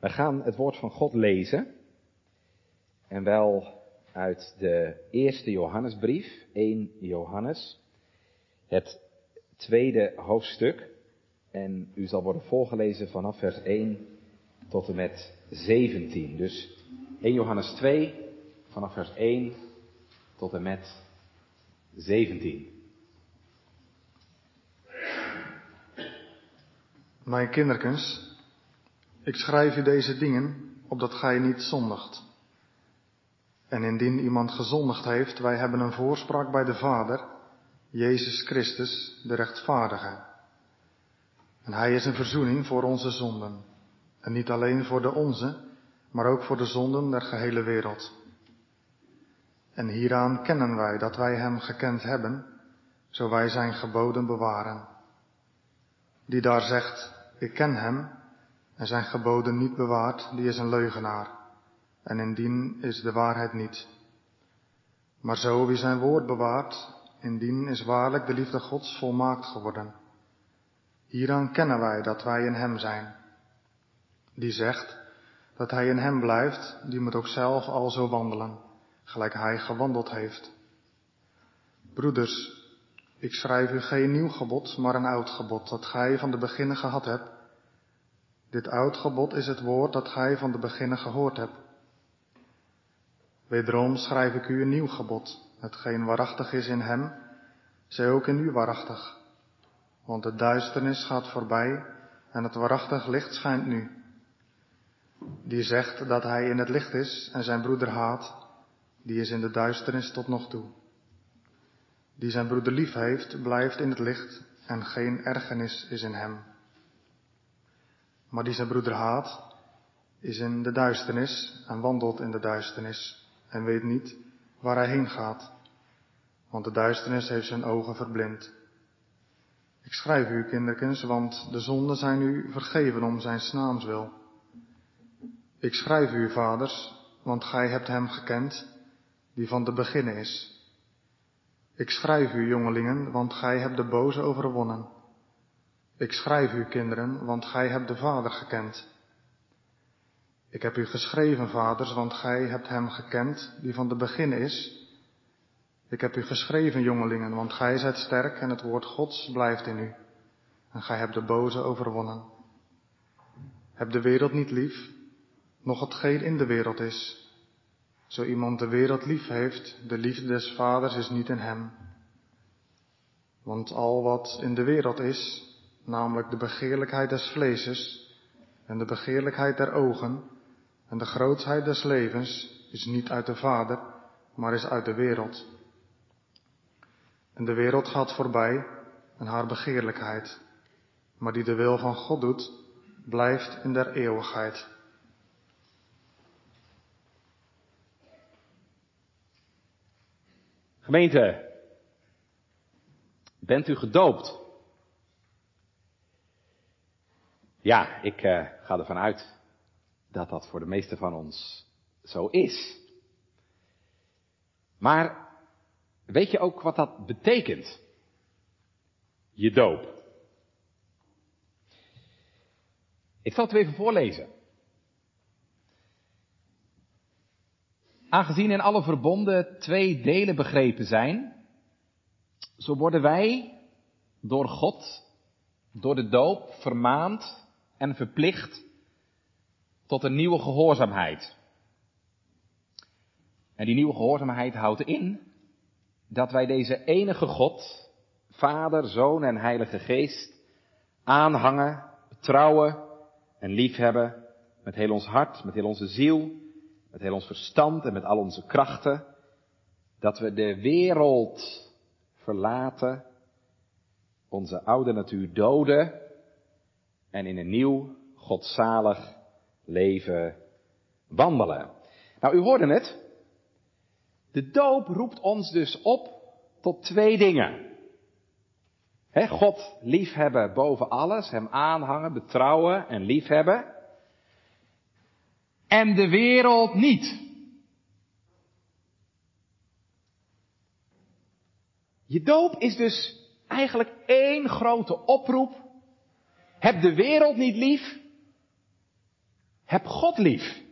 We gaan het woord van God lezen. En wel uit de eerste Johannesbrief, 1 Johannes. Het tweede hoofdstuk. En u zal worden voorgelezen vanaf vers 1 tot en met 17. Dus 1 Johannes 2, vanaf vers 1 tot en met 17. Mijn kinderkens, ik schrijf u deze dingen, opdat gij niet zondigt. En indien iemand gezondigd heeft, wij hebben een voorspraak bij de Vader, Jezus Christus, de rechtvaardige. En hij is een verzoening voor onze zonden. En niet alleen voor de onze, maar ook voor de zonden der gehele wereld. En hieraan kennen wij dat wij hem gekend hebben, zo wij zijn geboden bewaren. Die daar zegt, ik ken hem, en zijn geboden niet bewaart, die is een leugenaar. En indien is de waarheid niet. Maar zo wie zijn woord bewaart, indien is waarlijk de liefde Gods volmaakt geworden. Hieraan kennen wij dat wij in hem zijn. Die zegt dat hij in hem blijft, die moet ook zelf al zo wandelen, gelijk hij gewandeld heeft. Broeders, ik schrijf u geen nieuw gebod, maar een oud gebod, dat gij van de beginnen gehad hebt. Dit oud gebod is het woord dat gij van de beginnen gehoord hebt. Wederom schrijf ik u een nieuw gebod, hetgeen waarachtig is in hem, zij ook in u waarachtig. Want de duisternis gaat voorbij en het waarachtig licht schijnt nu. Die zegt dat hij in het licht is en zijn broeder haat, die is in de duisternis tot nog toe. Die zijn broeder lief heeft, blijft in het licht en geen ergernis is in hem. Maar die zijn broeder haat, is in de duisternis en wandelt in de duisternis en weet niet waar hij heen gaat, want de duisternis heeft zijn ogen verblind. Ik schrijf u, kinderkens, want de zonden zijn u vergeven om zijn naams wil. Ik schrijf u, vaders, want gij hebt hem gekend, die van de beginnen is. Ik schrijf u, jongelingen, want gij hebt de boze overwonnen. Ik schrijf u, kinderen, want gij hebt de Vader gekend. Ik heb u geschreven, vaders, want gij hebt hem gekend, die van de begin is. Ik heb u geschreven, jongelingen, want gij zijt sterk en het woord Gods blijft in u. En gij hebt de boze overwonnen. Heb de wereld niet lief, nog hetgeen in de wereld is. Zo iemand de wereld lief heeft, de liefde des vaders is niet in hem. Want al wat in de wereld is, namelijk de begeerlijkheid des vleeses en de begeerlijkheid der ogen en de grootsheid des levens, is niet uit de Vader, maar is uit de wereld. En de wereld gaat voorbij en haar begeerlijkheid, maar die de wil van God doet, blijft in der eeuwigheid. Gemeente, bent u gedoopt? Ja, ik uh, ga ervan uit dat dat voor de meeste van ons zo is. Maar weet je ook wat dat betekent? Je doop. Ik zal het even voorlezen. Aangezien in alle verbonden twee delen begrepen zijn, zo worden wij door God, door de doop, vermaand en verplicht tot een nieuwe gehoorzaamheid. En die nieuwe gehoorzaamheid houdt in dat wij deze enige God, Vader, Zoon en Heilige Geest, aanhangen, betrouwen en liefhebben met heel ons hart, met heel onze ziel, met heel ons verstand en met al onze krachten, dat we de wereld verlaten, onze oude natuur doden en in een nieuw, godzalig leven wandelen. Nou, u hoorde het. De doop roept ons dus op tot twee dingen. He, God liefhebben boven alles, Hem aanhangen, betrouwen en liefhebben. En de wereld niet. Je doop is dus eigenlijk één grote oproep. Heb de wereld niet lief. Heb God lief.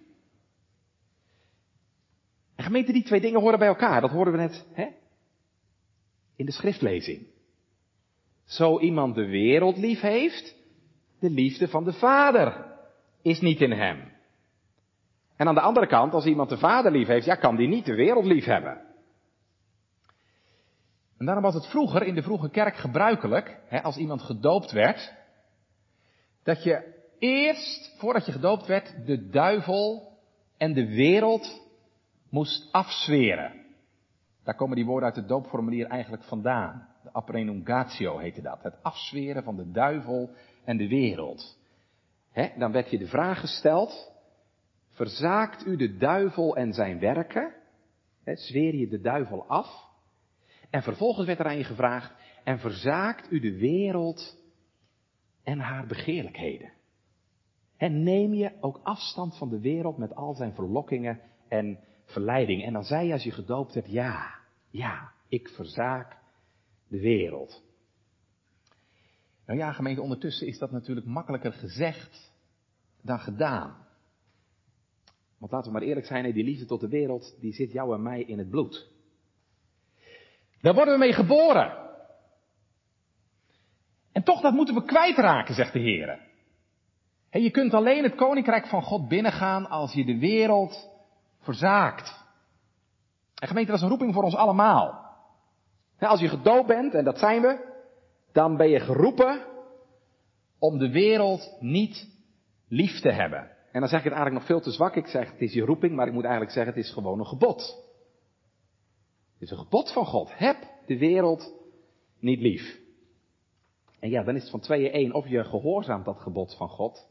En gemeente, die twee dingen horen bij elkaar. Dat horen we net hè? in de schriftlezing. Zo iemand de wereld lief heeft, de liefde van de Vader is niet in hem. En aan de andere kant, als iemand de Vader lief heeft, ja, kan die niet de wereld lief hebben. En daarom was het vroeger in de vroege kerk gebruikelijk, hè, als iemand gedoopt werd, dat je eerst, voordat je gedoopt werd, de duivel en de wereld moest afzweren. Daar komen die woorden uit het doopformulier eigenlijk vandaan. De aprenungatio heette dat. Het afzweren van de duivel en de wereld. dan werd je de vraag gesteld, verzaakt u de duivel en zijn werken? He, zweer je de duivel af? En vervolgens werd er aan je gevraagd, en verzaakt u de wereld en haar begeerlijkheden? En neem je ook afstand van de wereld met al zijn verlokkingen en verleidingen? En dan zei je als je gedoopt werd, ja, ja, ik verzaak de wereld. Nou ja, gemeente, ondertussen is dat natuurlijk makkelijker gezegd dan gedaan. Want laten we maar eerlijk zijn, die liefde tot de wereld, die zit jou en mij in het bloed. Daar worden we mee geboren. En toch, dat moeten we kwijtraken, zegt de Heer. je kunt alleen het koninkrijk van God binnengaan als je de wereld verzaakt. En gemeente, dat is een roeping voor ons allemaal. Als je gedoopt bent, en dat zijn we, dan ben je geroepen om de wereld niet lief te hebben. En dan zeg ik het eigenlijk nog veel te zwak. Ik zeg, het is je roeping, maar ik moet eigenlijk zeggen, het is gewoon een gebod. Het is een gebod van God. Heb de wereld niet lief. En ja, dan is het van tweeën één. Of je gehoorzaamt dat gebod van God.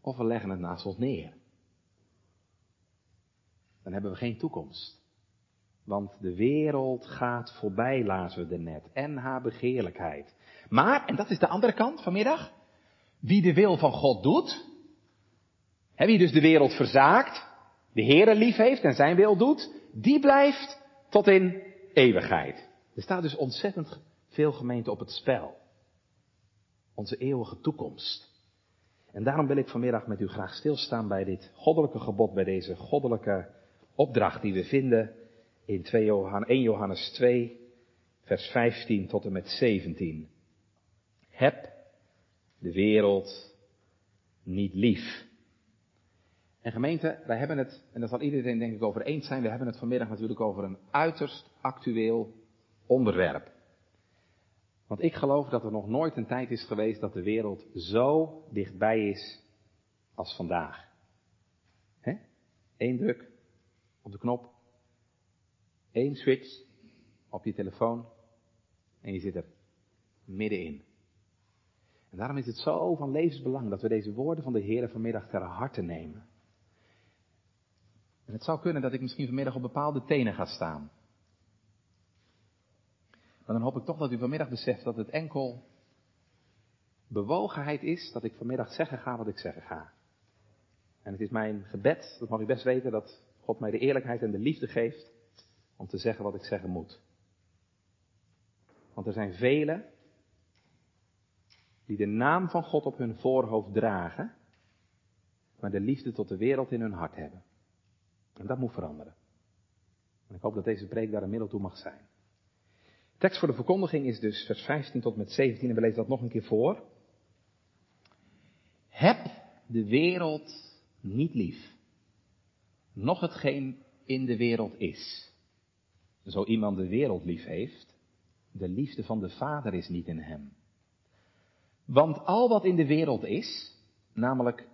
Of we leggen het naast ons neer. Dan hebben we geen toekomst. Want de wereld gaat voorbij, lazen we er net. En haar begeerlijkheid. Maar, en dat is de andere kant vanmiddag. Wie de wil van God doet. Hè, wie dus de wereld verzaakt. De Heere lief heeft en zijn wil doet. Die blijft tot in eeuwigheid. Er staat dus ontzettend veel gemeente op het spel. Onze eeuwige toekomst. En daarom wil ik vanmiddag met u graag stilstaan bij dit goddelijke gebod, bij deze goddelijke opdracht die we vinden in 1 Johannes 2, vers 15 tot en met 17. Heb de wereld niet lief. En gemeente, wij hebben het, en daar zal iedereen denk ik over eens zijn, we hebben het vanmiddag natuurlijk over een uiterst actueel onderwerp. Want ik geloof dat er nog nooit een tijd is geweest dat de wereld zo dichtbij is als vandaag. Eén druk op de knop, één switch op je telefoon en je zit er middenin. En daarom is het zo van levensbelang dat we deze woorden van de Heer vanmiddag ter harte nemen. En het zou kunnen dat ik misschien vanmiddag op bepaalde tenen ga staan. Maar dan hoop ik toch dat u vanmiddag beseft dat het enkel bewogenheid is dat ik vanmiddag zeggen ga wat ik zeggen ga. En het is mijn gebed, dat mag u best weten, dat God mij de eerlijkheid en de liefde geeft om te zeggen wat ik zeggen moet. Want er zijn velen die de naam van God op hun voorhoofd dragen, maar de liefde tot de wereld in hun hart hebben. En dat moet veranderen. En ik hoop dat deze preek daar een middel toe mag zijn. Tekst voor de verkondiging is dus vers 15 tot met 17 en we lezen dat nog een keer voor. Heb de wereld niet lief, nog hetgeen in de wereld is. Zo iemand de wereld lief heeft, de liefde van de Vader is niet in hem. Want al wat in de wereld is, namelijk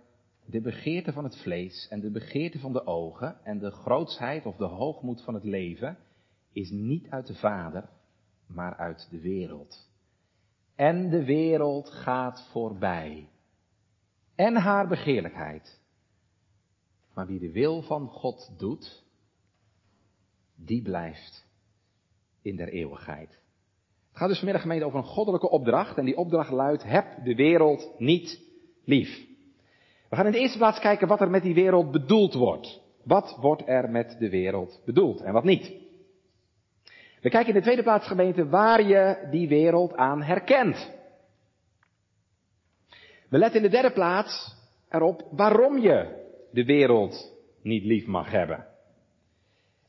de begeerte van het vlees en de begeerte van de ogen en de grootsheid of de hoogmoed van het leven, is niet uit de Vader, maar uit de wereld. En de wereld gaat voorbij. En haar begeerlijkheid. Maar wie de wil van God doet, die blijft in der eeuwigheid. Het gaat dus vanmiddag gemeente over een goddelijke opdracht. En die opdracht luidt, heb de wereld niet lief. We gaan in de eerste plaats kijken wat er met die wereld bedoeld wordt. Wat wordt er met de wereld bedoeld en wat niet? We kijken in de tweede plaats gemeente waar je die wereld aan herkent. We letten in de derde plaats erop waarom je de wereld niet lief mag hebben.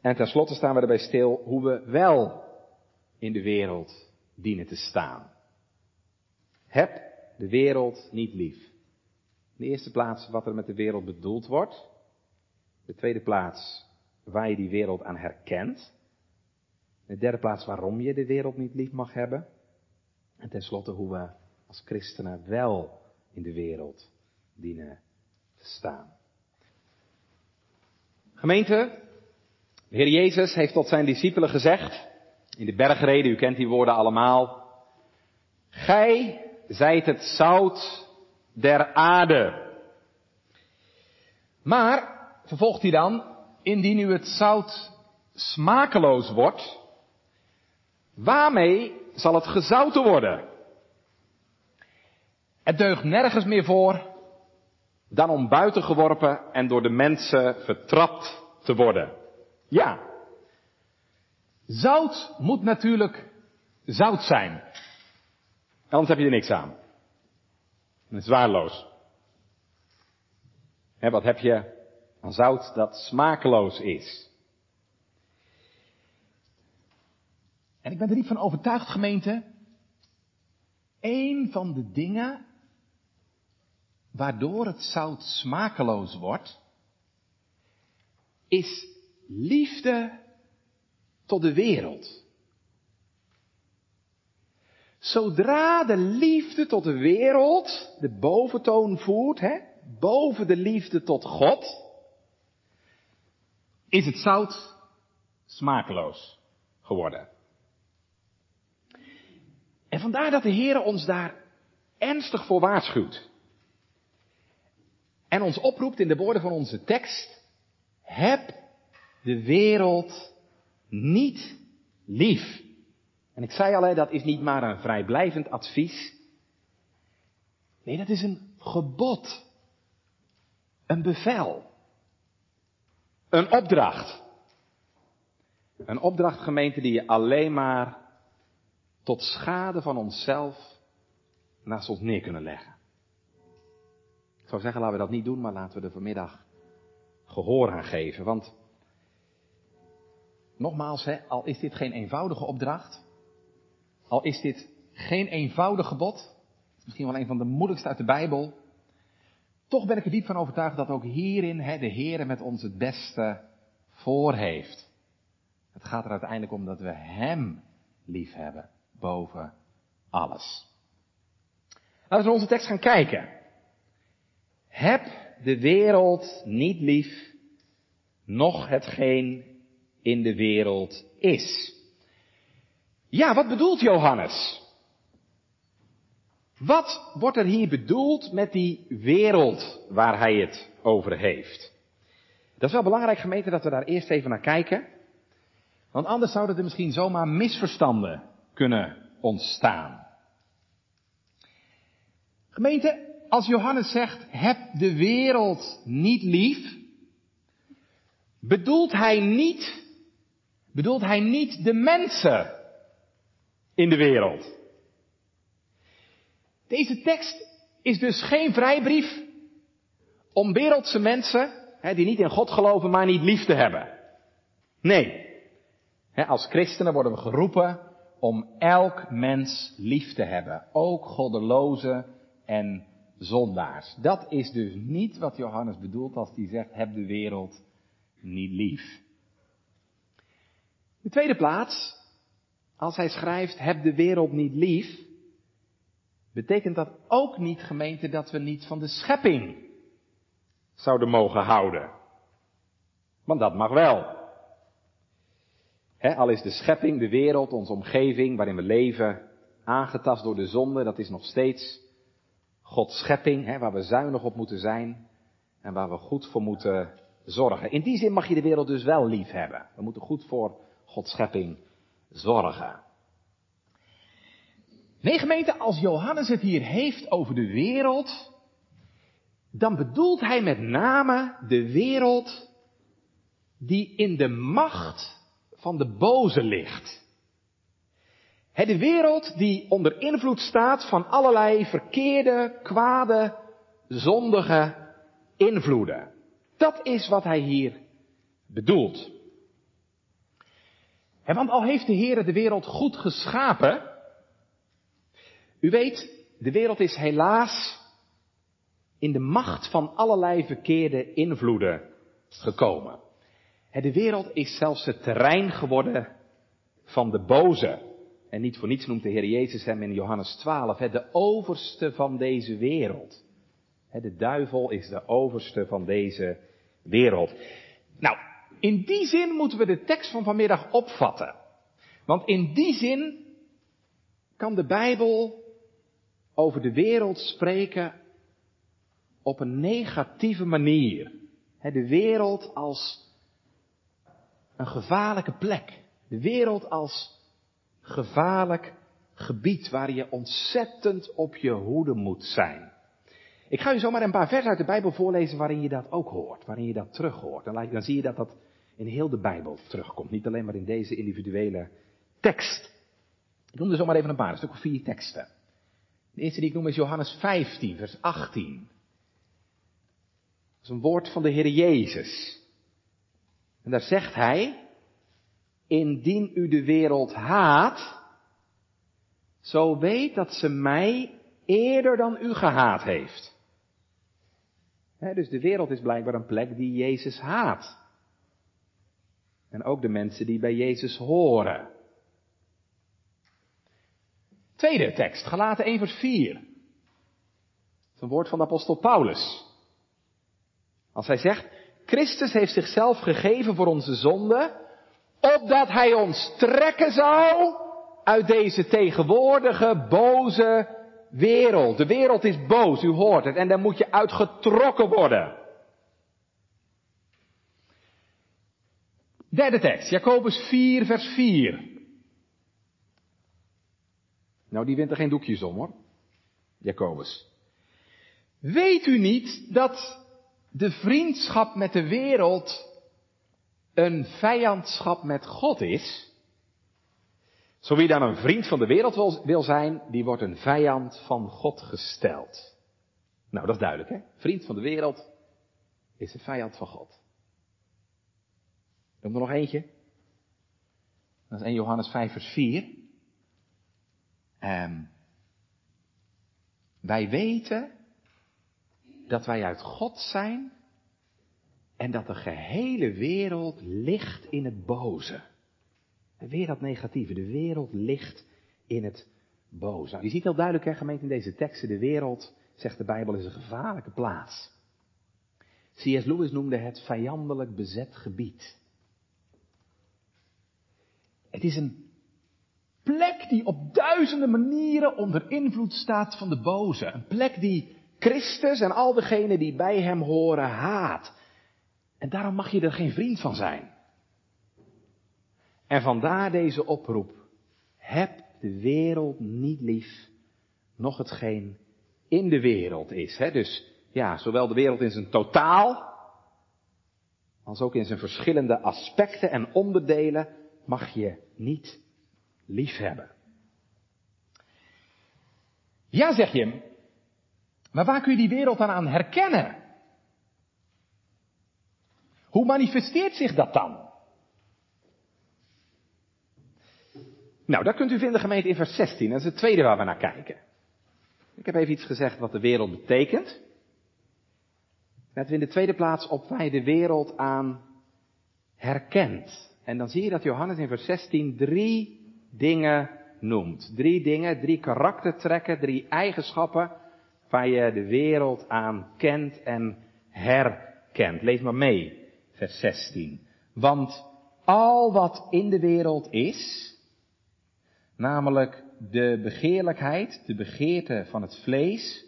En tenslotte staan we erbij stil hoe we wel in de wereld dienen te staan. Heb de wereld niet lief. In de eerste plaats wat er met de wereld bedoeld wordt. De tweede plaats waar je die wereld aan herkent. In de derde plaats waarom je de wereld niet lief mag hebben. En tenslotte hoe we als christenen wel in de wereld dienen te staan. Gemeente, de Heer Jezus heeft tot zijn discipelen gezegd, in de bergreden, u kent die woorden allemaal, Gij zijt het zout der aarde. Maar, vervolgt hij dan, indien u het zout smakeloos wordt, waarmee zal het gezouten worden? Het deugt nergens meer voor dan om buiten geworpen en door de mensen vertrapt te worden. Ja. Zout moet natuurlijk zout zijn. Anders heb je er niks aan. Het is waardeloos. He, wat heb je aan zout dat smakeloos is? En ik ben er niet van overtuigd, gemeente. Een van de dingen waardoor het zout smakeloos wordt, is liefde tot de wereld. Zodra de liefde tot de wereld de boventoon voert, hè, boven de liefde tot God, is het zout smakeloos geworden. Vandaar dat de Heer ons daar ernstig voor waarschuwt. En ons oproept in de woorden van onze tekst, heb de wereld niet lief. En ik zei al, dat is niet maar een vrijblijvend advies. Nee, dat is een gebod. Een bevel. Een opdracht. Een opdracht, gemeente, die je alleen maar tot schade van onszelf naast ons neer kunnen leggen. Ik zou zeggen, laten we dat niet doen, maar laten we er vanmiddag gehoor aan geven. Want, nogmaals, hè, al is dit geen eenvoudige opdracht, al is dit geen eenvoudig gebod, misschien wel een van de moeilijkste uit de Bijbel, toch ben ik er diep van overtuigd dat ook hierin hè, de Heer met ons het beste voor heeft. Het gaat er uiteindelijk om dat we Hem lief hebben boven alles. Laten we naar onze tekst gaan kijken. Heb de wereld niet lief, noch hetgeen in de wereld is. Ja, wat bedoelt Johannes? Wat wordt er hier bedoeld met die wereld waar hij het over heeft? Dat is wel belangrijk gemeente dat we daar eerst even naar kijken. Want anders zouden er misschien zomaar misverstanden kunnen ontstaan. Gemeente, als Johannes zegt, heb de wereld niet lief, bedoelt hij niet, bedoelt hij niet de mensen in de wereld. Deze tekst is dus geen vrijbrief om wereldse mensen, hè, die niet in God geloven, maar niet lief te hebben. Nee. Hè, als christenen worden we geroepen om elk mens lief te hebben. Ook goddeloze en zondaars. Dat is dus niet wat Johannes bedoelt als hij zegt, heb de wereld niet lief. De tweede plaats, als hij schrijft, heb de wereld niet lief, betekent dat ook niet gemeente dat we niet van de schepping zouden mogen houden. Want dat mag wel. Al is de schepping, de wereld, onze omgeving waarin we leven, aangetast door de zonde, dat is nog steeds Gods schepping, waar we zuinig op moeten zijn en waar we goed voor moeten zorgen. In die zin mag je de wereld dus wel lief hebben. We moeten goed voor Gods schepping zorgen. Nee, gemeente, als Johannes het hier heeft over de wereld, dan bedoelt hij met name de wereld die in de macht van de boze ligt. de wereld die onder invloed staat van allerlei verkeerde, kwade, zondige invloeden. Dat is wat hij hier bedoelt. want al heeft de Heer de wereld goed geschapen, u weet, de wereld is helaas in de macht van allerlei verkeerde invloeden gekomen. De wereld is zelfs het terrein geworden van de boze. En niet voor niets noemt de Heer Jezus hem in Johannes 12 de overste van deze wereld. De duivel is de overste van deze wereld. Nou, in die zin moeten we de tekst van vanmiddag opvatten. Want in die zin kan de Bijbel over de wereld spreken op een negatieve manier. De wereld als een gevaarlijke plek. De wereld als gevaarlijk gebied waar je ontzettend op je hoede moet zijn. Ik ga u zomaar een paar versen uit de Bijbel voorlezen waarin je dat ook hoort, waarin je dat terug hoort. Dan, dan zie je dat dat in heel de Bijbel terugkomt, niet alleen maar in deze individuele tekst. Ik noem er zomaar even een paar, een stuk of vier teksten. De eerste die ik noem is Johannes 15, vers 18. Dat is een woord van de Heer Jezus. En daar zegt hij, indien u de wereld haat, zo weet dat ze mij eerder dan u gehaat heeft. dus de wereld is blijkbaar een plek die Jezus haat. En ook de mensen die bij Jezus horen. Tweede tekst, gelaten 1 vers 4. Dat is een woord van de apostel Paulus. Als hij zegt, Christus heeft zichzelf gegeven voor onze zonde, opdat hij ons trekken zou uit deze tegenwoordige boze wereld. De wereld is boos, u hoort het, en daar moet je uitgetrokken worden. Derde tekst, Jacobus 4, vers 4. Nou, die wint er geen doekjes om hoor. Jacobus. Weet u niet dat de vriendschap met de wereld een vijandschap met God is? Zo wie dan een vriend van de wereld wil, zijn, die wordt een vijand van God gesteld. Nou, dat is duidelijk, hè? Vriend van de wereld is een vijand van God. Noem er nog eentje. Dat is 1 Johannes 5 vers 4. Um, wij weten dat wij uit God zijn en dat de gehele wereld ligt in het boze. Weer dat negatieve, de wereld ligt in het boze. Je ziet heel duidelijk, hè, gemeente in deze teksten, de wereld, zegt de Bijbel, is een gevaarlijke plaats. C.S. Lewis noemde het vijandelijk bezet gebied. Het is een plek die op duizenden manieren onder invloed staat van de boze. Een plek die Christus en al degenen die bij hem horen haat. En daarom mag je er geen vriend van zijn. En vandaar deze oproep. Heb de wereld niet lief, nog hetgeen in de wereld is. Hè? Dus ja, zowel de wereld in zijn totaal, als ook in zijn verschillende aspecten en onderdelen mag je niet liefhebben. Ja, zeg je, maar waar kun je die wereld dan aan herkennen? Hoe manifesteert zich dat dan? Nou, dat kunt u vinden gemeente in vers 16. Dat is het tweede waar we naar kijken. Ik heb even iets gezegd wat de wereld betekent. Laten we in de tweede plaats op waar je de wereld aan herkent. En dan zie je dat Johannes in vers 16 drie dingen noemt. Drie dingen, drie karaktertrekken, drie eigenschappen waar je de wereld aan kent en herkent. Lees maar mee, vers 16. Want al wat in de wereld is, namelijk de begeerlijkheid, de begeerte van het vlees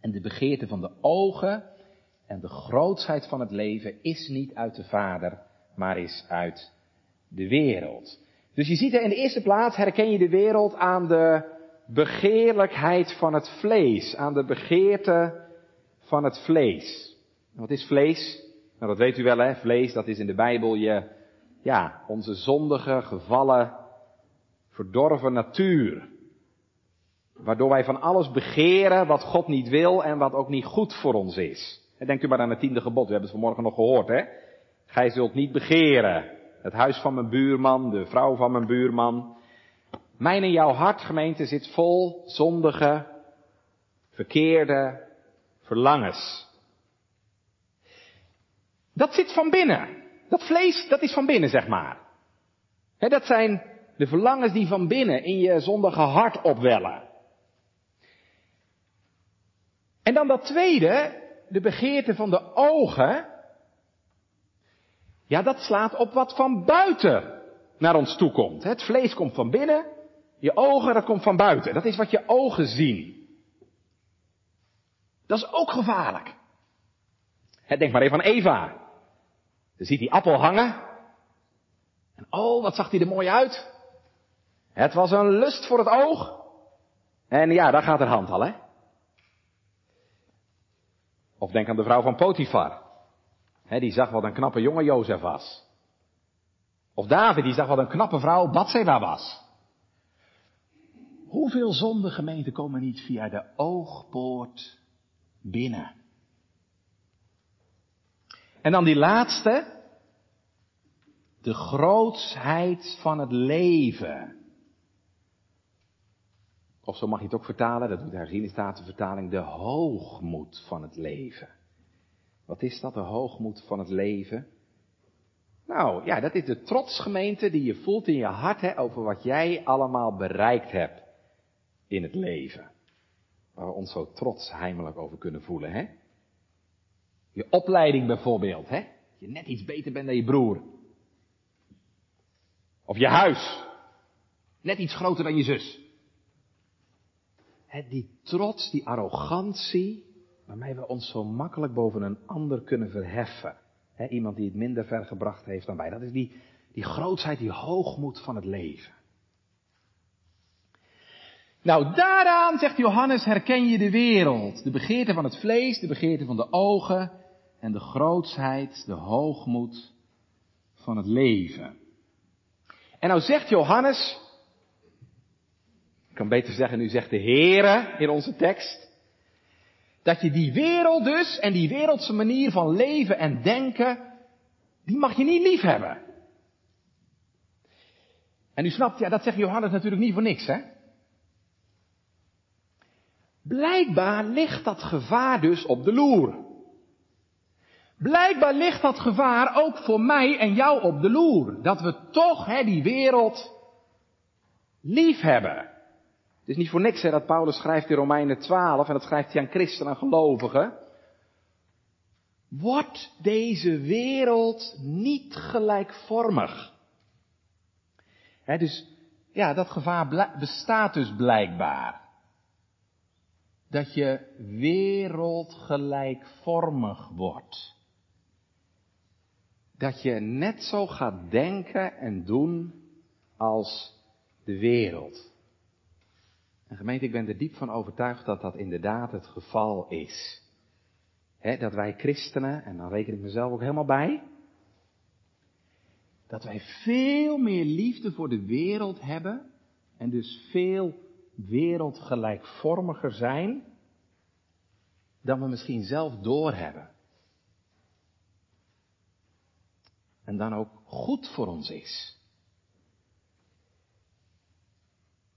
en de begeerte van de ogen en de grootsheid van het leven is niet uit de Vader, maar is uit de wereld. Dus je ziet er in de eerste plaats herken je de wereld aan de begeerlijkheid van het vlees, aan de begeerte van het vlees. Wat is vlees? Nou, dat weet u wel, hè? Vlees, dat is in de Bijbel je, ja, onze zondige, gevallen verdorven natuur. Waardoor wij van alles begeren wat God niet wil en wat ook niet goed voor ons is. En denkt u maar aan het tiende gebod, we hebben het vanmorgen nog gehoord, hè? Gij zult niet begeren. Het huis van mijn buurman, de vrouw van mijn buurman. Mijn en jouw hart, gemeente, zit vol zondige, verkeerde verlangens. Dat zit van binnen. Dat vlees, dat is van binnen, zeg maar. dat zijn de verlangens die van binnen in je zondige hart opwellen. En dan dat tweede, de begeerte van de ogen. Ja, dat slaat op wat van buiten naar ons toe komt. Het vlees komt van binnen, je ogen, dat komt van buiten. Dat is wat je ogen zien. Dat is ook gevaarlijk. Denk maar even aan Eva. Ze ziet die appel hangen. En oh, wat zag die er mooi uit. Het was een lust voor het oog. En ja, daar gaat er hand al, hè. Of denk aan de vrouw van Potifar. die zag wat een knappe jongen Jozef was. Of David, die zag wat een knappe vrouw Batseba was. Hoeveel zonde gemeenten komen niet via de oogpoort binnen? En dan die laatste. De grootsheid van het leven. Of zo mag je het ook vertalen, dat doet de vertaling, de hoogmoed van het leven. Wat is dat, de hoogmoed van het leven? Nou, ja, dat is de trotsgemeente die je voelt in je hart hè, over wat jij allemaal bereikt hebt in het leven. Waar we ons zo trots heimelijk over kunnen voelen, hè? Je opleiding bijvoorbeeld, hè? Je net iets beter bent dan je broer. Of je huis. Net iets groter dan je zus. die trots, die arrogantie, waarmee we ons zo makkelijk boven een ander kunnen verheffen. iemand die het minder ver gebracht heeft dan wij. Dat is die, die grootsheid, die hoogmoed van het leven. Nou, daaraan, zegt Johannes, herken je de wereld. De begeerte van het vlees, de begeerte van de ogen en de grootsheid, de hoogmoed van het leven. En nou zegt Johannes, ik kan beter zeggen, nu zegt de Heere in onze tekst, dat je die wereld dus en die wereldse manier van leven en denken, die mag je niet lief hebben. En u snapt, ja, dat zegt Johannes natuurlijk niet voor niks, hè? Blijkbaar ligt dat gevaar dus op de loer. Blijkbaar ligt dat gevaar ook voor mij en jou op de loer. Dat we toch hè, die wereld lief hebben. Het is niet voor niks hè, dat Paulus schrijft in Romeinen 12 en dat schrijft hij aan christenen en gelovigen. Wordt deze wereld niet gelijkvormig? Hè, dus ja, dat gevaar bestaat dus blijkbaar dat je wereldgelijkvormig wordt. Dat je net zo gaat denken en doen als de wereld. En gemeente, ik ben er diep van overtuigd dat dat inderdaad het geval is. dat wij christenen, en dan reken ik mezelf ook helemaal bij, dat wij veel meer liefde voor de wereld hebben en dus veel wereldgelijkvormiger zijn dan we misschien zelf doorhebben. En dan ook goed voor ons is.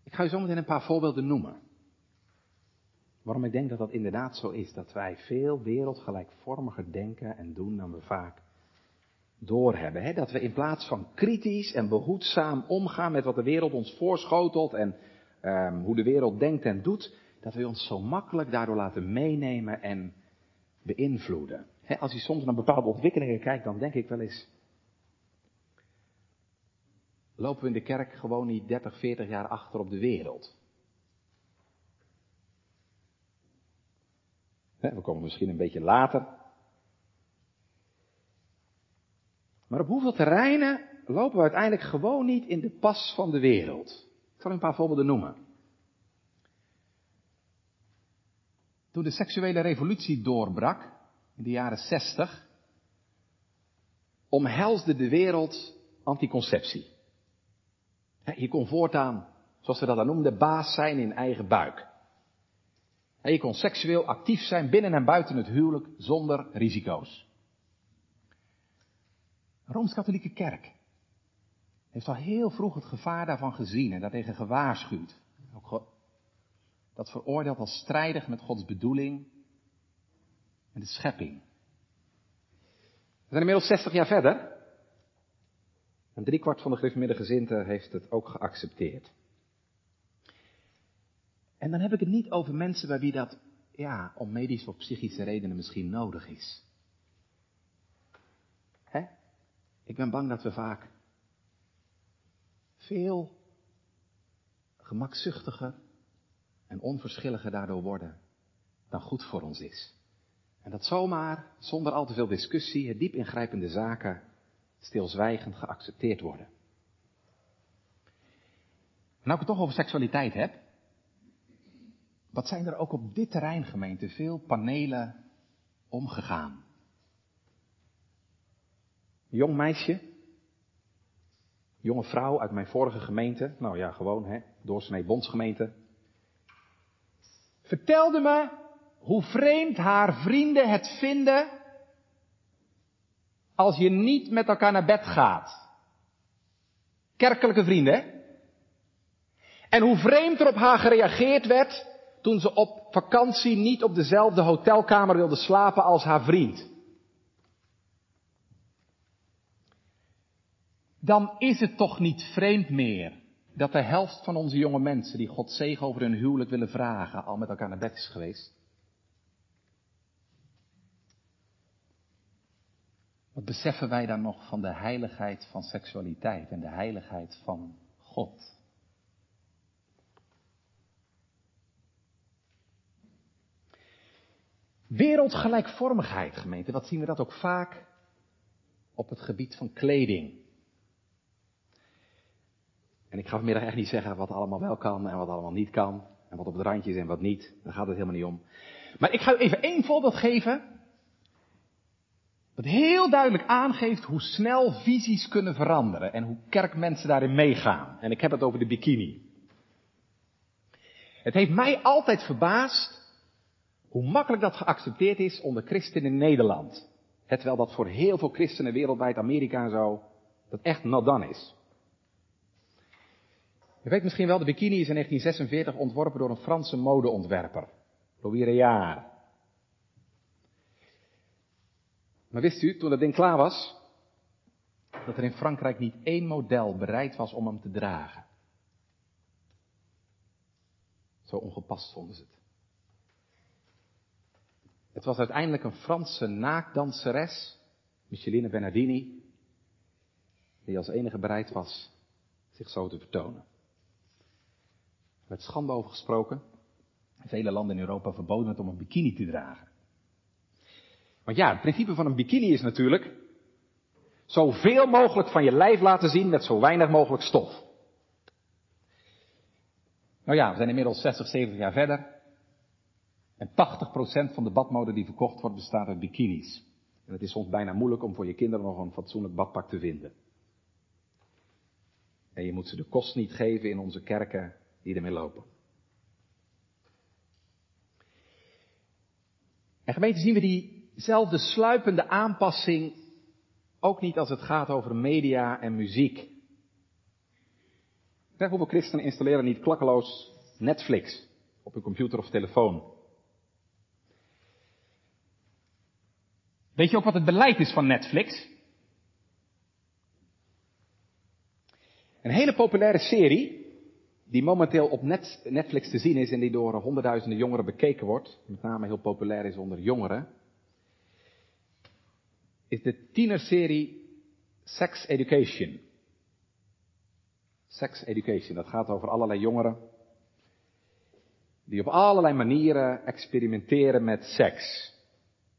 Ik ga u zo meteen een paar voorbeelden noemen. Waarom ik denk dat dat inderdaad zo is. Dat wij veel wereldgelijkvormiger denken en doen dan we vaak doorhebben. Dat we in plaats van kritisch en behoedzaam omgaan met wat de wereld ons voorschotelt en um, hoe de wereld denkt en doet, dat we ons zo makkelijk daardoor laten meenemen en beïnvloeden. als je soms naar bepaalde ontwikkelingen kijkt, dan denk ik wel eens, lopen we in de kerk gewoon niet 30, 40 jaar achter op de wereld. we komen misschien een beetje later. Maar op hoeveel terreinen lopen we uiteindelijk gewoon niet in de pas van de wereld? Ik zal een paar voorbeelden noemen. Toen de seksuele revolutie doorbrak, in de jaren 60, omhelsde de wereld anticonceptie. Je kon voortaan zoals we dat dan noemen, de baas zijn in eigen buik. Je kon seksueel actief zijn binnen en buiten het huwelijk zonder risico's. Rooms-Katholieke Kerk heeft al heel vroeg het gevaar daarvan gezien en daartegen gewaarschuwd. Ook dat veroordeeld als strijdig met Gods bedoeling en de schepping. We zijn inmiddels 60 jaar verder. En driekwart van de gereformeerde heeft het ook geaccepteerd. En dan heb ik het niet over mensen bij wie dat, ja, om medische of psychische redenen misschien nodig is. Hè? Ik ben bang dat we vaak veel gemakzuchtiger en onverschilliger daardoor worden dan goed voor ons is. En dat zomaar, zonder al te veel discussie, diep ingrijpende zaken stilzwijgend geaccepteerd worden. Nou, ik het toch over seksualiteit heb. Wat zijn er ook op dit terrein, gemeente, veel panelen omgegaan? Jong meisje, jonge vrouw uit mijn vorige gemeente, nou ja, gewoon, hè, doorsnee bondsgemeente, vertelde me hoe vreemd haar vrienden het vinden als je niet met elkaar naar bed gaat. Kerkelijke vrienden. En hoe vreemd er op haar gereageerd werd toen ze op vakantie niet op dezelfde hotelkamer wilde slapen als haar vriend. Dan is het toch niet vreemd meer dat de helft van onze jonge mensen die God zegen over hun huwelijk willen vragen al met elkaar naar bed is geweest? Wat beseffen wij dan nog van de heiligheid van seksualiteit en de heiligheid van God? Wereldgelijkvormigheid, gemeente, wat zien we dat ook vaak op het gebied van kleding. En ik ga vanmiddag echt niet zeggen wat allemaal wel kan en wat allemaal niet kan. En wat op het randje is en wat niet. Daar gaat het helemaal niet om. Maar ik ga u even één voorbeeld geven. Wat heel duidelijk aangeeft hoe snel visies kunnen veranderen. En hoe kerkmensen daarin meegaan. En ik heb het over de bikini. Het heeft mij altijd verbaasd hoe makkelijk dat geaccepteerd is onder christenen in Nederland. Terwijl dat voor heel veel christenen wereldwijd, Amerika en zo, dat echt not done is. Je weet misschien wel, de bikini is in 1946 ontworpen door een Franse modeontwerper, Louis Réard. Maar wist u, toen dat ding klaar was, dat er in Frankrijk niet één model bereid was om hem te dragen? Zo ongepast vonden ze het. Het was uiteindelijk een Franse naakdanseres, Micheline Bernardini, die als enige bereid was zich zo te vertonen. Werd schande over gesproken. Vele landen in Europa verboden het om een bikini te dragen. Want ja, het principe van een bikini is natuurlijk zoveel mogelijk van je lijf laten zien met zo weinig mogelijk stof. Nou ja, we zijn inmiddels 60, 70 jaar verder. En 80% van de badmode die verkocht wordt bestaat uit bikinis. En het is soms bijna moeilijk om voor je kinderen nog een fatsoenlijk badpak te vinden. En je moet ze de kost niet geven in onze kerken die ermee lopen. En gemeente zien we diezelfde sluipende aanpassing ook niet als het gaat over media en muziek. Kijk hoeveel christenen installeren niet klakkeloos Netflix op hun computer of telefoon. Weet je ook wat het beleid is van Netflix? Een hele populaire serie, die momenteel op Netflix te zien is en die door honderdduizenden jongeren bekeken wordt, met name heel populair is onder jongeren, is de tienerserie Sex Education. Sex Education, dat gaat over allerlei jongeren die op allerlei manieren experimenteren met seks.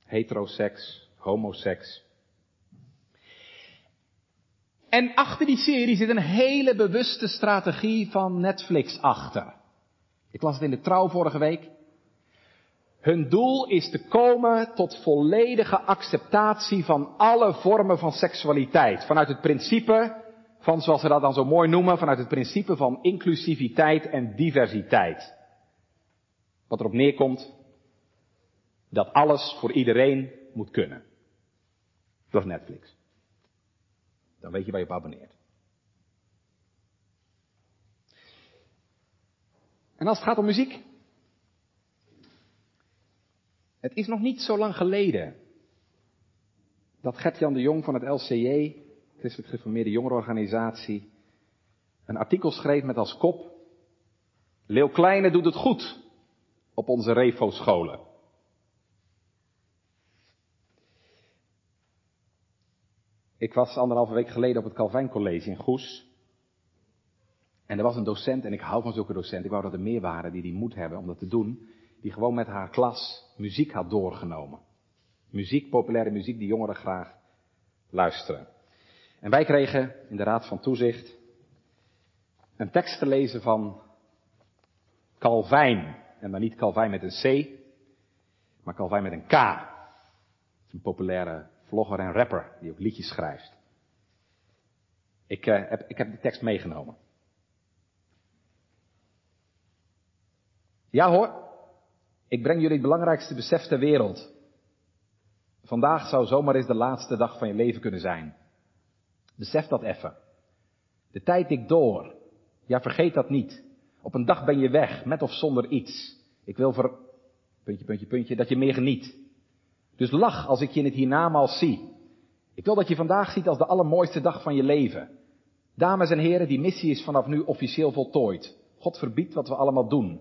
Heteroseks, homoseks. En achter die serie zit een hele bewuste strategie van Netflix achter. Ik las het in de trouw vorige week. Hun doel is te komen tot volledige acceptatie van alle vormen van seksualiteit. Vanuit het principe van, zoals ze dat dan zo mooi noemen, vanuit het principe van inclusiviteit en diversiteit. Wat erop neerkomt dat alles voor iedereen moet kunnen. Dat is Netflix. Dan weet je waar je op abonneert. En als het gaat om muziek. Het is nog niet zo lang geleden dat Gert-Jan de Jong van het LCJ, Christelijk Geformeerde Jongerenorganisatie, een artikel schreef met als kop Leeuw Kleine doet het goed op onze Refo-scholen. Ik was anderhalve week geleden op het Calvijn College in Goes. En er was een docent, en ik hou van zulke docenten, ik wou dat er meer waren die die moed hebben om dat te doen, die gewoon met haar klas muziek had doorgenomen. Muziek, populaire muziek die jongeren graag luisteren. En wij kregen in de Raad van Toezicht een tekst te lezen van Calvijn. En dan niet Calvijn met een C, maar Calvijn met een K. Dat is een populaire vlogger en rapper die ook liedjes schrijft. Ik, uh, heb, ik heb de tekst meegenomen. Ja hoor, ik breng jullie het belangrijkste besef ter wereld. Vandaag zou zomaar eens de laatste dag van je leven kunnen zijn. Besef dat even. De tijd tikt door. Ja, vergeet dat niet. Op een dag ben je weg, met of zonder iets. Ik wil voor, puntje, puntje, puntje, dat je meer geniet. Dus lach als ik je in het hiernamaals zie. Ik wil dat je vandaag ziet als de allermooiste dag van je leven. Dames en heren, die missie is vanaf nu officieel voltooid. God verbiedt wat we allemaal doen.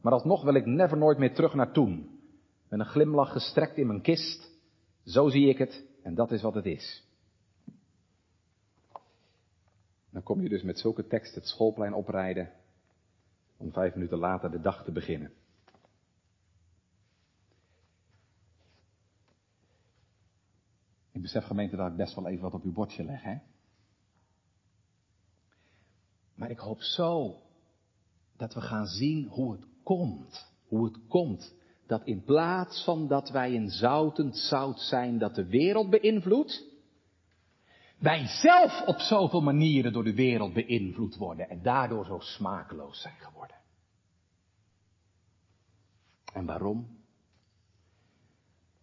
Maar alsnog wil ik never nooit meer terug naar toen. Met een glimlach gestrekt in mijn kist. Zo zie ik het en dat is wat het is. Dan kom je dus met zulke tekst het schoolplein oprijden om vijf minuten later de dag te beginnen. Ik besef gemeente dat ik best wel even wat op uw bordje leg, hè? Maar ik hoop zo dat we gaan zien hoe het komt. Hoe het komt dat in plaats van dat wij een zoutend zout zijn dat de wereld beïnvloedt, wij zelf op zoveel manieren door de wereld beïnvloed worden en daardoor zo smakeloos zijn geworden. En waarom?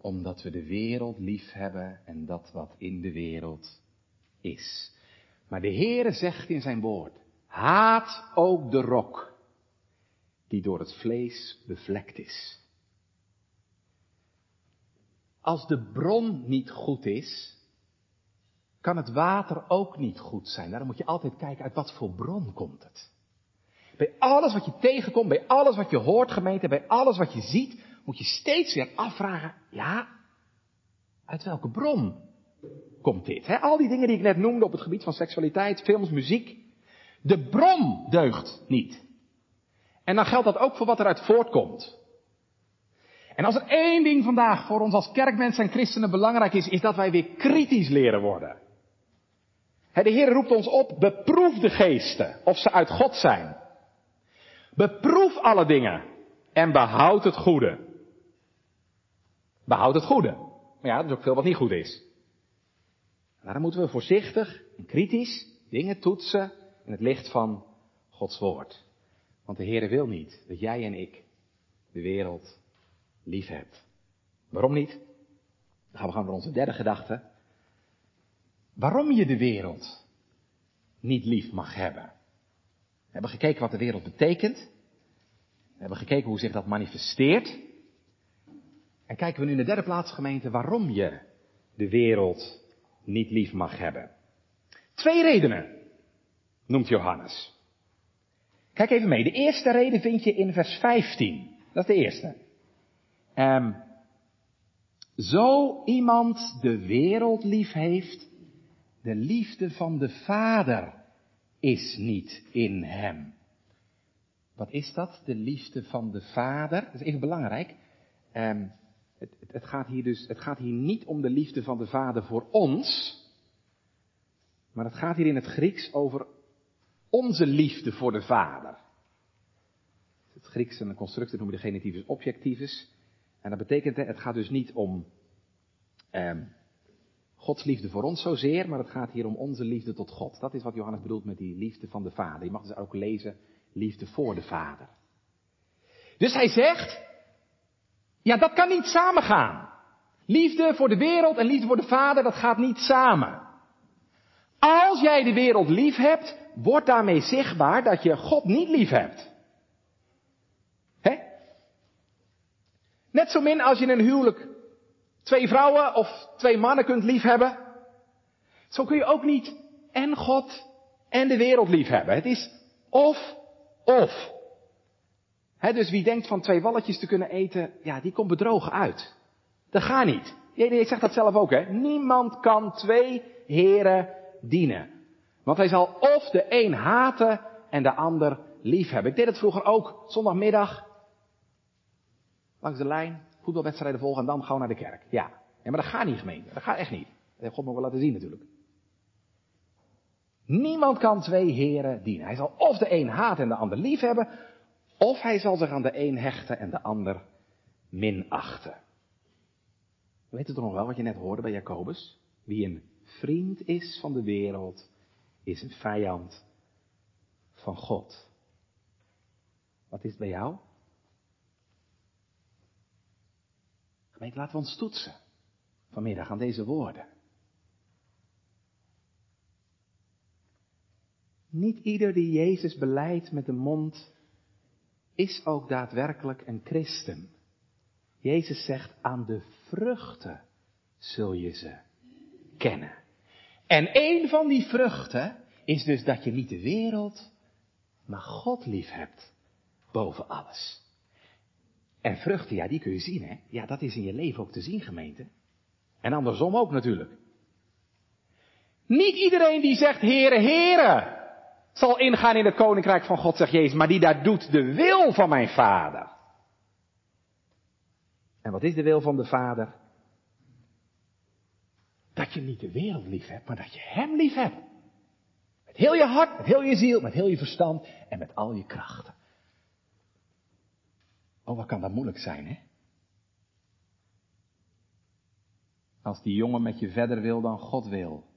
Omdat we de wereld lief hebben en dat wat in de wereld is. Maar de Heere zegt in zijn woord, haat ook de rok die door het vlees bevlekt is. Als de bron niet goed is, kan het water ook niet goed zijn. Daarom moet je altijd kijken uit wat voor bron komt het. Bij alles wat je tegenkomt, bij alles wat je hoort gemeente, bij alles wat je ziet, moet je steeds weer afvragen, ja, uit welke bron komt dit? Al die dingen die ik net noemde op het gebied van seksualiteit, films, muziek. De bron deugt niet. En dan geldt dat ook voor wat eruit voortkomt. En als er één ding vandaag voor ons als kerkmensen en christenen belangrijk is, is dat wij weer kritisch leren worden. De Heer roept ons op, beproef de geesten, of ze uit God zijn. Beproef alle dingen en behoud het goede. Behoud het goede. Maar ja, er is ook veel wat niet goed is. Daarom moeten we voorzichtig en kritisch dingen toetsen in het licht van Gods woord. Want de Heer wil niet dat jij en ik de wereld lief hebt. Waarom niet? Dan gaan we gaan naar onze derde gedachte. Waarom je de wereld niet lief mag hebben. We hebben gekeken wat de wereld betekent. We hebben gekeken hoe zich dat manifesteert. En kijken we nu in de derde plaats, gemeente, waarom je de wereld niet lief mag hebben. Twee redenen noemt Johannes. Kijk even mee. De eerste reden vind je in vers 15. Dat is de eerste. Um, zo iemand de wereld lief heeft, de liefde van de Vader is niet in hem. Wat is dat, de liefde van de Vader? Dat is even belangrijk. Um, het, het, gaat hier dus, het gaat hier niet om de liefde van de Vader voor ons, maar het gaat hier in het Grieks over onze liefde voor de Vader. Het Grieks een constructie noemen de genitivus objectivus. En dat betekent, het gaat dus niet om eh, Gods liefde voor ons zozeer, maar het gaat hier om onze liefde tot God. Dat is wat Johannes bedoelt met die liefde van de Vader. Je mag dus ook lezen, liefde voor de Vader. Dus hij zegt, ja, dat kan niet samengaan. Liefde voor de wereld en liefde voor de Vader, dat gaat niet samen. Als jij de wereld lief hebt, wordt daarmee zichtbaar dat je God niet lief hebt. Hè? Net zo min als je in een huwelijk twee vrouwen of twee mannen kunt liefhebben, zo kun je ook niet en God en de wereld liefhebben. Het is of, of. Dus wie denkt van twee walletjes te kunnen eten, ja, die komt bedrogen uit. Dat gaat niet. Ik zeg dat zelf ook, hè. Niemand kan twee heren dienen. Want hij zal of de een haten en de ander liefhebben. Ik deed het vroeger ook, zondagmiddag. Langs de lijn, voetbalwedstrijden volgen en dan gewoon naar de kerk. Ja. ja maar dat gaat niet gemeente. Dat gaat echt niet. Dat heeft God nog wel laten zien natuurlijk. Niemand kan twee heren dienen. Hij zal of de een haten en de ander liefhebben, of hij zal zich aan de een hechten en de ander minachten. Weet toch nog wel wat je net hoorde bij Jacobus? Wie een vriend is van de wereld, is een vijand van God. Wat is het bij jou? Gemeente, laten we ons toetsen vanmiddag aan deze woorden. Niet ieder die Jezus beleidt met de mond, is ook daadwerkelijk een christen. Jezus zegt, aan de vruchten zul je ze kennen. En een van die vruchten is dus dat je niet de wereld, maar God lief hebt boven alles. En vruchten, ja, die kun je zien, hè? Ja, dat is in je leven ook te zien, gemeente. En andersom ook natuurlijk. Niet iedereen die zegt, Heere, Heere, zal ingaan in het koninkrijk van God, zegt Jezus, maar die daar doet de wil van mijn Vader. En wat is de wil van de Vader? Dat je niet de wereld lief hebt, maar dat je Hem lief hebt. Met heel je hart, met heel je ziel, met heel je verstand en met al je krachten. Oh, wat kan dat moeilijk zijn, hè? Als die jongen met je verder wil dan God wil.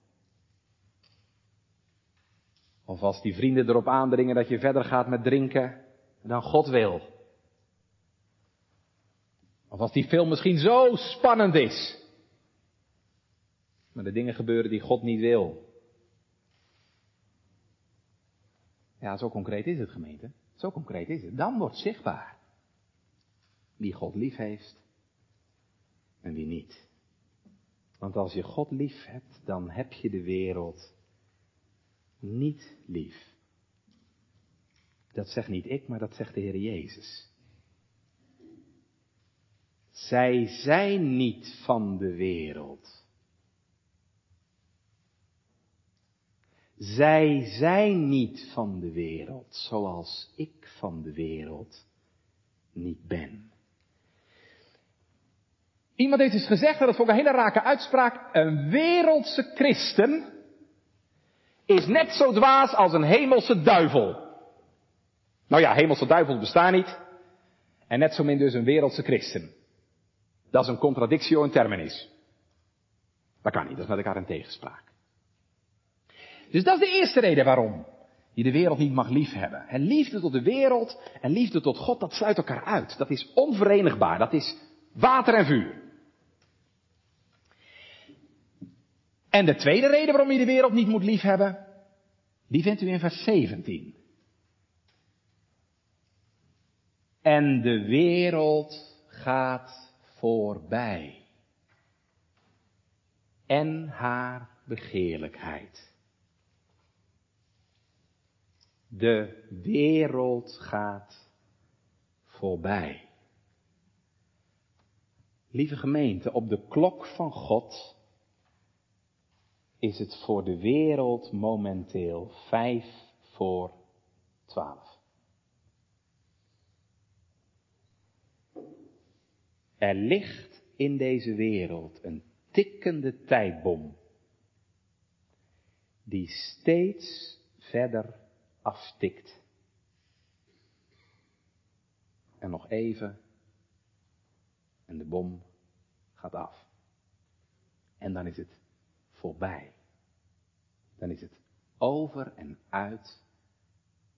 Of als die vrienden erop aandringen dat je verder gaat met drinken dan God wil. Of als die film misschien zo spannend is. Maar de dingen gebeuren die God niet wil. Ja, zo concreet is het gemeente. Zo concreet is het. Dan wordt zichtbaar wie God lief heeft en wie niet. Want als je God lief hebt, dan heb je de wereld niet lief. Dat zegt niet ik, maar dat zegt de Heer Jezus. Zij zijn niet van de wereld. Zij zijn niet van de wereld, zoals ik van de wereld niet ben. Iemand heeft eens gezegd, dat vond ik een hele rake uitspraak, een wereldse christen is net zo dwaas als een hemelse duivel. Nou ja, hemelse duivels bestaan niet. En net zo min dus een wereldse christen. Dat is een contradictio in terminis. Dat kan niet, dat is met elkaar een tegenspraak. Dus dat is de eerste reden waarom je de wereld niet mag liefhebben. En liefde tot de wereld en liefde tot God, dat sluit elkaar uit. Dat is onverenigbaar. Dat is water en vuur. En de tweede reden waarom je de wereld niet moet liefhebben, die vindt u in vers 17. En de wereld gaat voorbij. En haar begeerlijkheid. De wereld gaat voorbij. Lieve gemeente, op de klok van God is het voor de wereld momenteel vijf voor twaalf. Er ligt in deze wereld een tikkende tijdbom die steeds verder aftikt. En nog even en de bom gaat af. En dan is het voorbij. Dan is het over en uit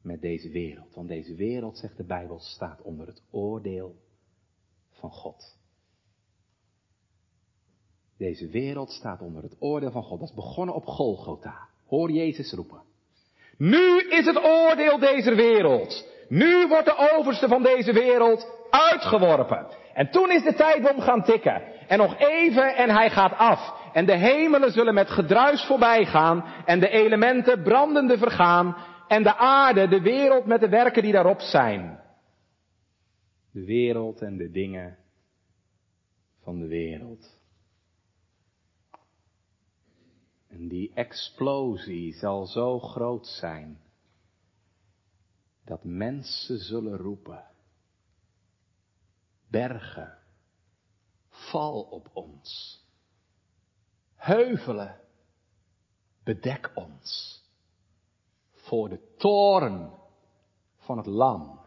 met deze wereld. Want deze wereld, zegt de Bijbel, staat onder het oordeel van God. Deze wereld staat onder het oordeel van God. Dat is begonnen op Golgotha. Hoor Jezus roepen. Nu is het oordeel deze wereld. Nu wordt de overste van deze wereld uitgeworpen. En toen is de tijdbom gaan tikken. En nog even en hij gaat af. En de hemelen zullen met gedruis voorbij gaan. En de elementen brandende vergaan. En de aarde, de wereld met de werken die daarop zijn. De wereld en de dingen van de wereld. En die explosie zal zo groot zijn dat mensen zullen roepen, bergen, val op ons, heuvelen, bedek ons voor de toren van het lam.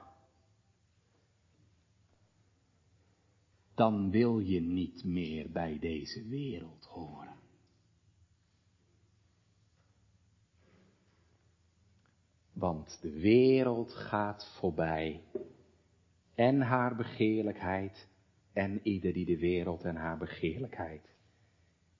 Dan wil je niet meer bij deze wereld horen. Want de wereld gaat voorbij. En haar begeerlijkheid. En ieder die de wereld en haar begeerlijkheid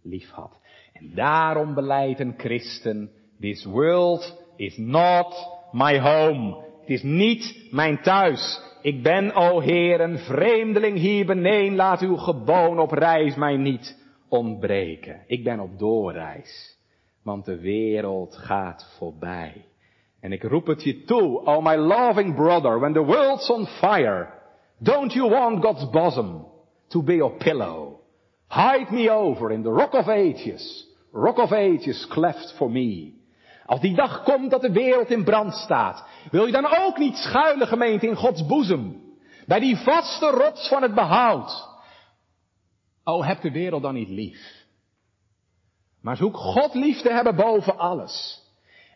lief had. En daarom beleidt een christen, this world is not my home. Het is niet mijn thuis. Ik ben, o Heer, een vreemdeling hier beneden. Laat uw geboon op reis mij niet ontbreken. Ik ben op doorreis. Want de wereld gaat voorbij. En ik roep het je toe, oh my loving brother, when the world's on fire, don't you want God's bosom to be your pillow? Hide me over in the rock of ages, rock of ages cleft for me. Als die dag komt dat de wereld in brand staat, wil je dan ook niet schuilen gemeente in Gods boezem? Bij die vaste rots van het behoud. Oh, heb de wereld dan niet lief. Maar zoek God lief te hebben boven alles.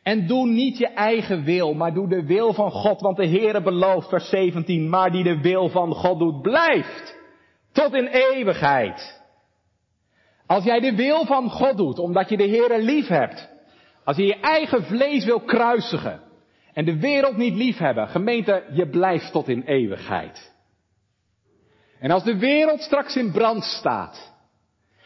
En doe niet je eigen wil, maar doe de wil van God. Want de Heere belooft, vers 17, maar die de wil van God doet, blijft. Tot in eeuwigheid. Als jij de wil van God doet, omdat je de Heere lief hebt. Als je je eigen vlees wil kruisigen. En de wereld niet lief hebben. Gemeente, je blijft tot in eeuwigheid. En als de wereld straks in brand staat.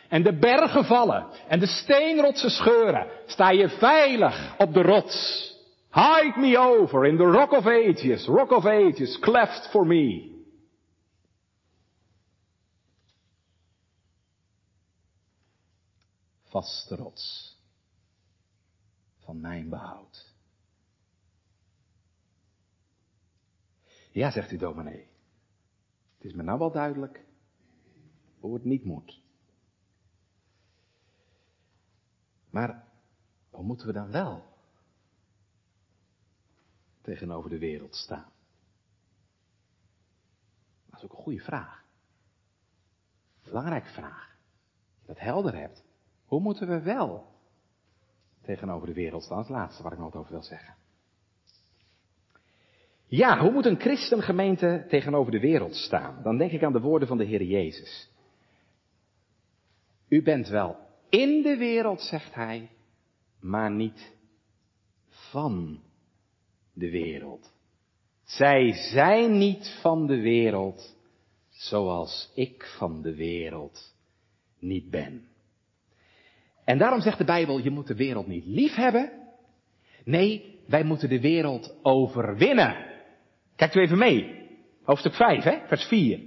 En de bergen vallen en de steenrotsen scheuren, sta je veilig op de rots. Hide me over in the rock of ages, rock of ages, cleft for me. Vaste rots van mijn behoud. Ja, zegt u dominee. Het is me nou wel duidelijk hoe het niet moet. Maar hoe moeten we dan wel tegenover de wereld staan? Dat is ook een goede vraag. Belangrijke vraag. Dat helder hebt. Hoe moeten we wel tegenover de wereld staan? Dat is het laatste waar ik nog over wil zeggen. Ja, hoe moet een christengemeente tegenover de wereld staan? Dan denk ik aan de woorden van de Heer Jezus. U bent wel in de wereld, zegt hij, maar niet van de wereld. Zij zijn niet van de wereld, zoals ik van de wereld niet ben. En daarom zegt de Bijbel, je moet de wereld niet lief hebben. Nee, wij moeten de wereld overwinnen. Kijkt u even mee. Hoofdstuk 5, hè? vers 4.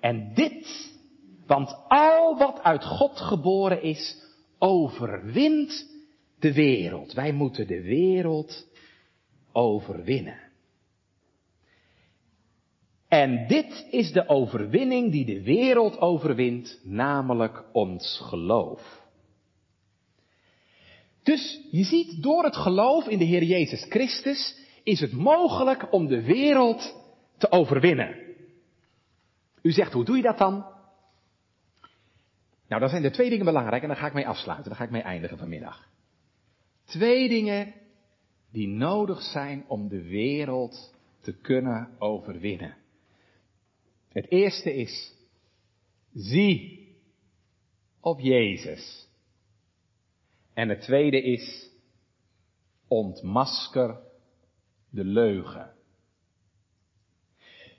En dit want al wat uit God geboren is, overwint de wereld. Wij moeten de wereld overwinnen. En dit is de overwinning die de wereld overwint, namelijk ons geloof. Dus je ziet, door het geloof in de Heer Jezus Christus is het mogelijk om de wereld te overwinnen. U zegt, hoe doe je dat dan? Nou, dan zijn er twee dingen belangrijk en daar ga ik mee afsluiten, daar ga ik mee eindigen vanmiddag. Twee dingen die nodig zijn om de wereld te kunnen overwinnen. Het eerste is, zie op Jezus. En het tweede is, ontmasker de leugen.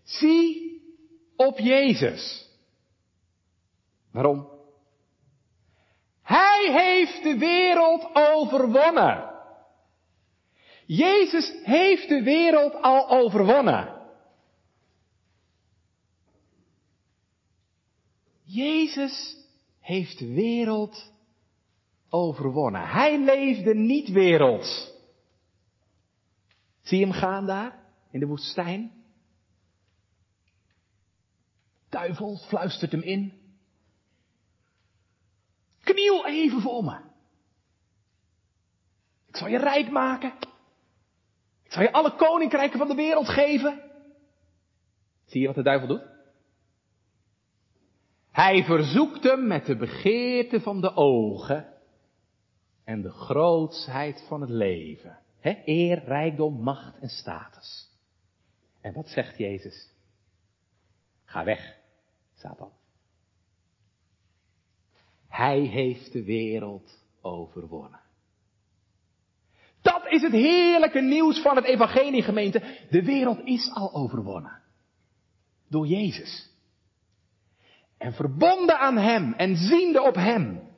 Zie op Jezus. Waarom? Hij heeft de wereld overwonnen. Jezus heeft de wereld al overwonnen. Jezus heeft de wereld overwonnen. Hij leefde niet werelds. Zie je hem gaan daar in de woestijn? Duivel fluistert hem in. Kniel even voor me. Ik zal je rijk maken. Ik zal je alle koninkrijken van de wereld geven. Zie je wat de duivel doet? Hij verzoekt hem met de begeerte van de ogen en de grootsheid van het leven. He, eer, rijkdom, macht en status. En wat zegt Jezus? Ga weg, Satan. Hij heeft de wereld overwonnen. Dat is het heerlijke nieuws van het evangelie gemeente. De wereld is al overwonnen. Door Jezus. En verbonden aan Hem en ziende op Hem.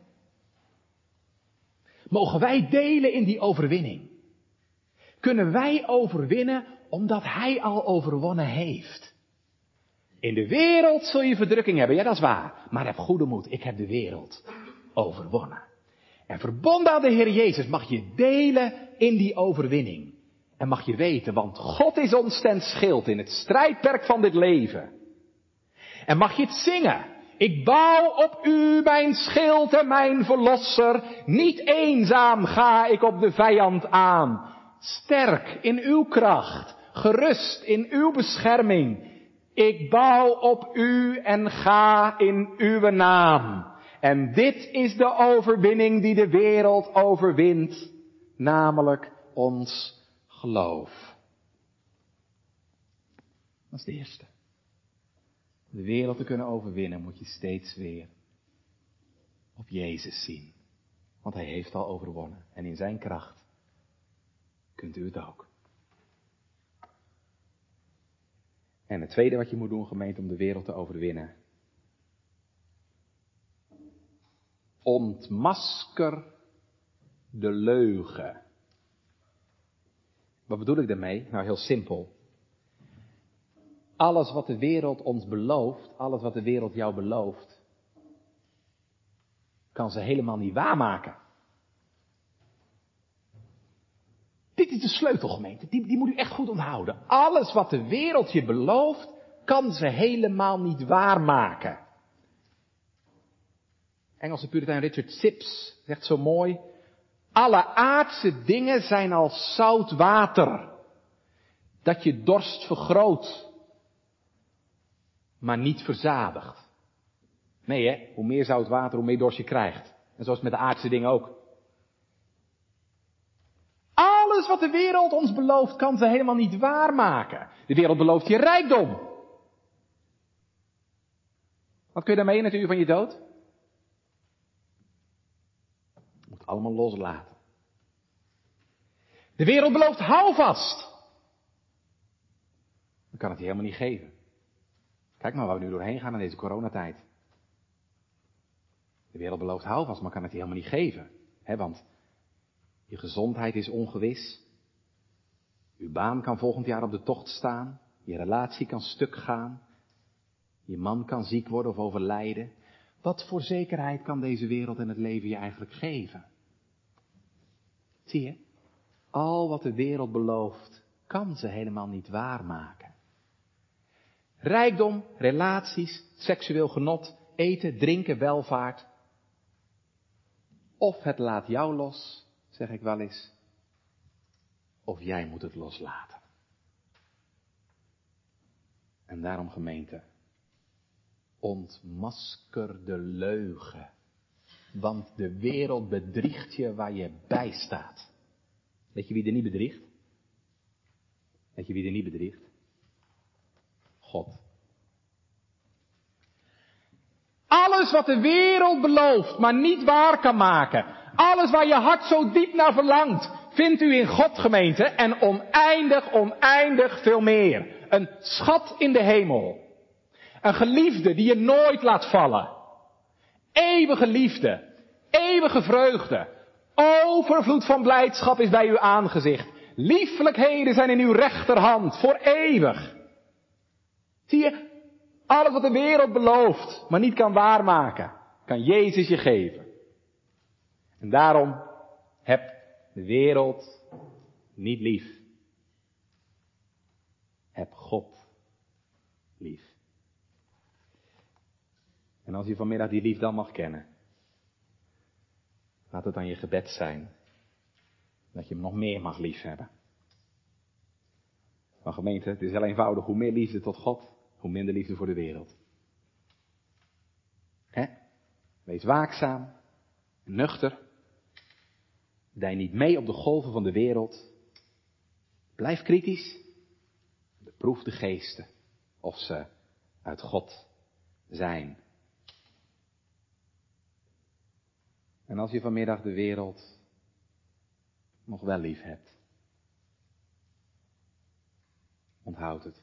Mogen wij delen in die overwinning. Kunnen wij overwinnen omdat Hij al overwonnen heeft. In de wereld zul je verdrukking hebben, ja dat is waar. Maar heb goede moed, ik heb de wereld overwonnen. En verbonden aan de Heer Jezus mag je delen in die overwinning. En mag je weten, want God is ons ten schild in het strijdperk van dit leven. En mag je het zingen. Ik bouw op u mijn schild en mijn verlosser. Niet eenzaam ga ik op de vijand aan. Sterk in uw kracht, gerust in uw bescherming. Ik bouw op u en ga in uw naam. En dit is de overwinning die de wereld overwint, namelijk ons geloof. Dat is de eerste. De wereld te kunnen overwinnen moet je steeds weer op Jezus zien. Want Hij heeft al overwonnen. En in Zijn kracht kunt u het ook. En het tweede wat je moet doen, gemeente, om de wereld te overwinnen. Ontmasker de leugen. Wat bedoel ik daarmee? Nou, heel simpel. Alles wat de wereld ons belooft, alles wat de wereld jou belooft, kan ze helemaal niet waarmaken. Dit is de sleutelgemeente, die, die moet u echt goed onthouden. Alles wat de wereld je belooft, kan ze helemaal niet waarmaken. Engelse puritein Richard Sips zegt zo mooi, alle aardse dingen zijn als zout water, dat je dorst vergroot, maar niet verzadigt. Nee hè, hoe meer zout water, hoe meer dorst je krijgt. En zoals met de aardse dingen ook. Alles wat de wereld ons belooft, kan ze helemaal niet waarmaken. De wereld belooft je rijkdom. Wat kun je daarmee in het uur van je dood? Je moet allemaal loslaten. De wereld belooft houvast. Dan kan het je helemaal niet geven. Kijk maar waar we nu doorheen gaan in deze coronatijd. De wereld belooft houvast, maar kan het je helemaal niet geven. He, want je gezondheid is ongewis. Uw baan kan volgend jaar op de tocht staan. Je relatie kan stuk gaan. Je man kan ziek worden of overlijden. Wat voor zekerheid kan deze wereld en het leven je eigenlijk geven? Zie je? Al wat de wereld belooft, kan ze helemaal niet waarmaken. Rijkdom, relaties, seksueel genot, eten, drinken, welvaart. Of het laat jou los, zeg ik wel eens, of jij moet het loslaten. En daarom gemeente, ontmasker de leugen, want de wereld bedriegt je waar je bij staat. Weet je wie er niet bedriegt? Weet je wie er niet bedriegt? Alles wat de wereld belooft, maar niet waar kan maken. Alles waar je hart zo diep naar verlangt, vindt u in God gemeente en oneindig, oneindig veel meer. Een schat in de hemel. Een geliefde die je nooit laat vallen. Eeuwige liefde. Eeuwige vreugde. Overvloed van blijdschap is bij uw aangezicht. Liefelijkheden zijn in uw rechterhand voor eeuwig. Zie je, alles wat de wereld belooft, maar niet kan waarmaken, kan Jezus je geven. En daarom heb de wereld niet lief. Heb God lief. En als je vanmiddag die liefde dan mag kennen, laat het dan je gebed zijn dat je hem nog meer mag lief hebben. Maar gemeente, het is heel eenvoudig. Hoe meer liefde tot God, hoe minder liefde voor de wereld. Hè? Wees waakzaam, nuchter. Dij niet mee op de golven van de wereld. Blijf kritisch. Beproef de geesten of ze uit God zijn. En als je vanmiddag de wereld nog wel lief hebt, onthoud het.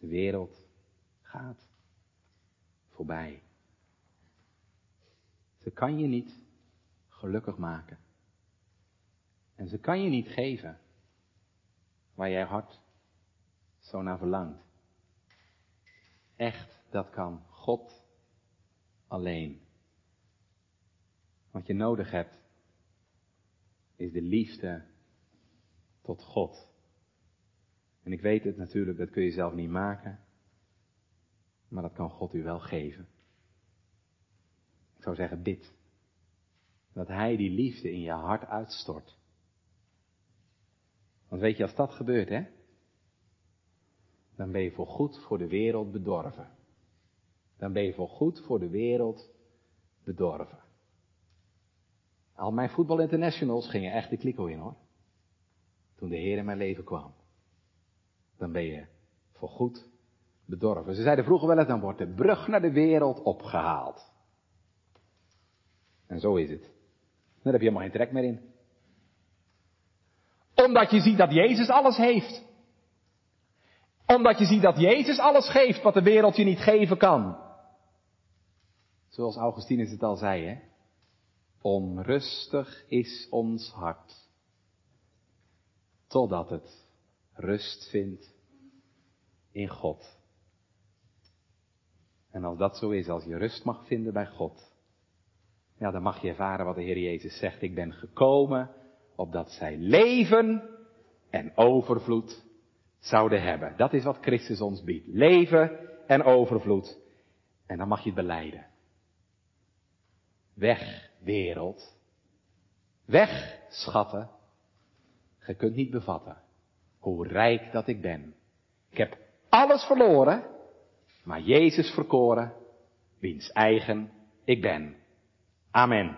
De wereld gaat voorbij. Ze kan je niet gelukkig maken. En ze kan je niet geven waar jij hart zo naar verlangt. Echt, dat kan God alleen. Wat je nodig hebt, is de liefde tot God. En ik weet het natuurlijk, dat kun je zelf niet maken, maar dat kan God u wel geven. Ik zou zeggen, bid. Dat Hij die liefde in je hart uitstort. Want weet je, als dat gebeurt, hè, dan ben je voor goed voor de wereld bedorven. Dan ben je voor goed voor de wereld bedorven. Al mijn voetbal internationals gingen echt de kliko in hoor. Toen de Heer in mijn leven kwam. Dan ben je voor goed bedorven. Ze zeiden vroeger wel eens, dan wordt de brug naar de wereld opgehaald. En zo is het. Daar heb je helemaal geen trek meer in. Omdat je ziet dat Jezus alles heeft. Omdat je ziet dat Jezus alles geeft wat de wereld je niet geven kan. Zoals Augustinus het al zei, hè. Onrustig is ons hart, totdat het rust vindt in God. En als dat zo is, als je rust mag vinden bij God, ja, dan mag je ervaren wat de Heer Jezus zegt. Ik ben gekomen opdat zij leven en overvloed zouden hebben. Dat is wat Christus ons biedt. Leven en overvloed. En dan mag je het beleiden. Weg, wereld. Weg, schatten. Je kunt niet bevatten hoe rijk dat ik ben. Ik heb alles verloren, maar Jezus verkoren, wiens eigen ik ben. Amen.